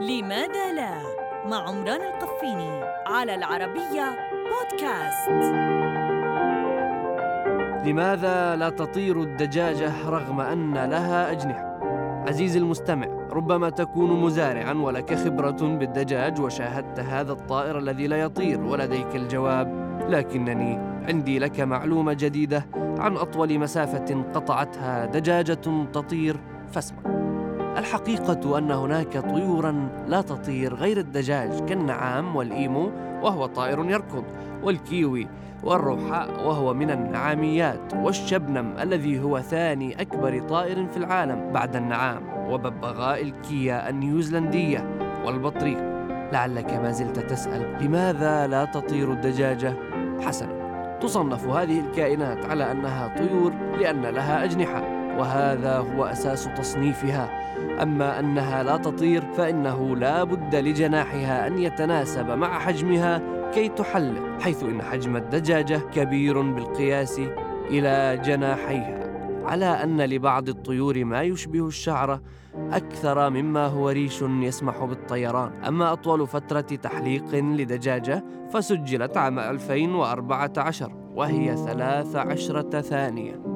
لماذا لا؟ مع عمران القفيني على العربية بودكاست. لماذا لا تطير الدجاجة رغم أن لها أجنحة؟ عزيزي المستمع ربما تكون مزارعا ولك خبرة بالدجاج وشاهدت هذا الطائر الذي لا يطير ولديك الجواب. لكنني عندي لك معلومة جديدة عن أطول مسافة قطعتها دجاجة تطير. فاسمع. الحقيقة أن هناك طيورا لا تطير غير الدجاج كالنعام والإيمو وهو طائر يركض والكيوي والروحاء وهو من النعاميات والشبنم الذي هو ثاني أكبر طائر في العالم بعد النعام وببغاء الكيا النيوزيلندية والبطريق لعلك ما زلت تسأل لماذا لا تطير الدجاجة؟ حسنا تصنف هذه الكائنات على أنها طيور لأن لها أجنحة وهذا هو أساس تصنيفها. أما أنها لا تطير فإنه لا بد لجناحها أن يتناسب مع حجمها كي تحلق حيث إن حجم الدجاجة كبير بالقياس إلى جناحيها. على أن لبعض الطيور ما يشبه الشعره أكثر مما هو ريش يسمح بالطيران. أما أطول فترة تحليق لدجاجة فسجلت عام 2014 وهي 13 ثانية.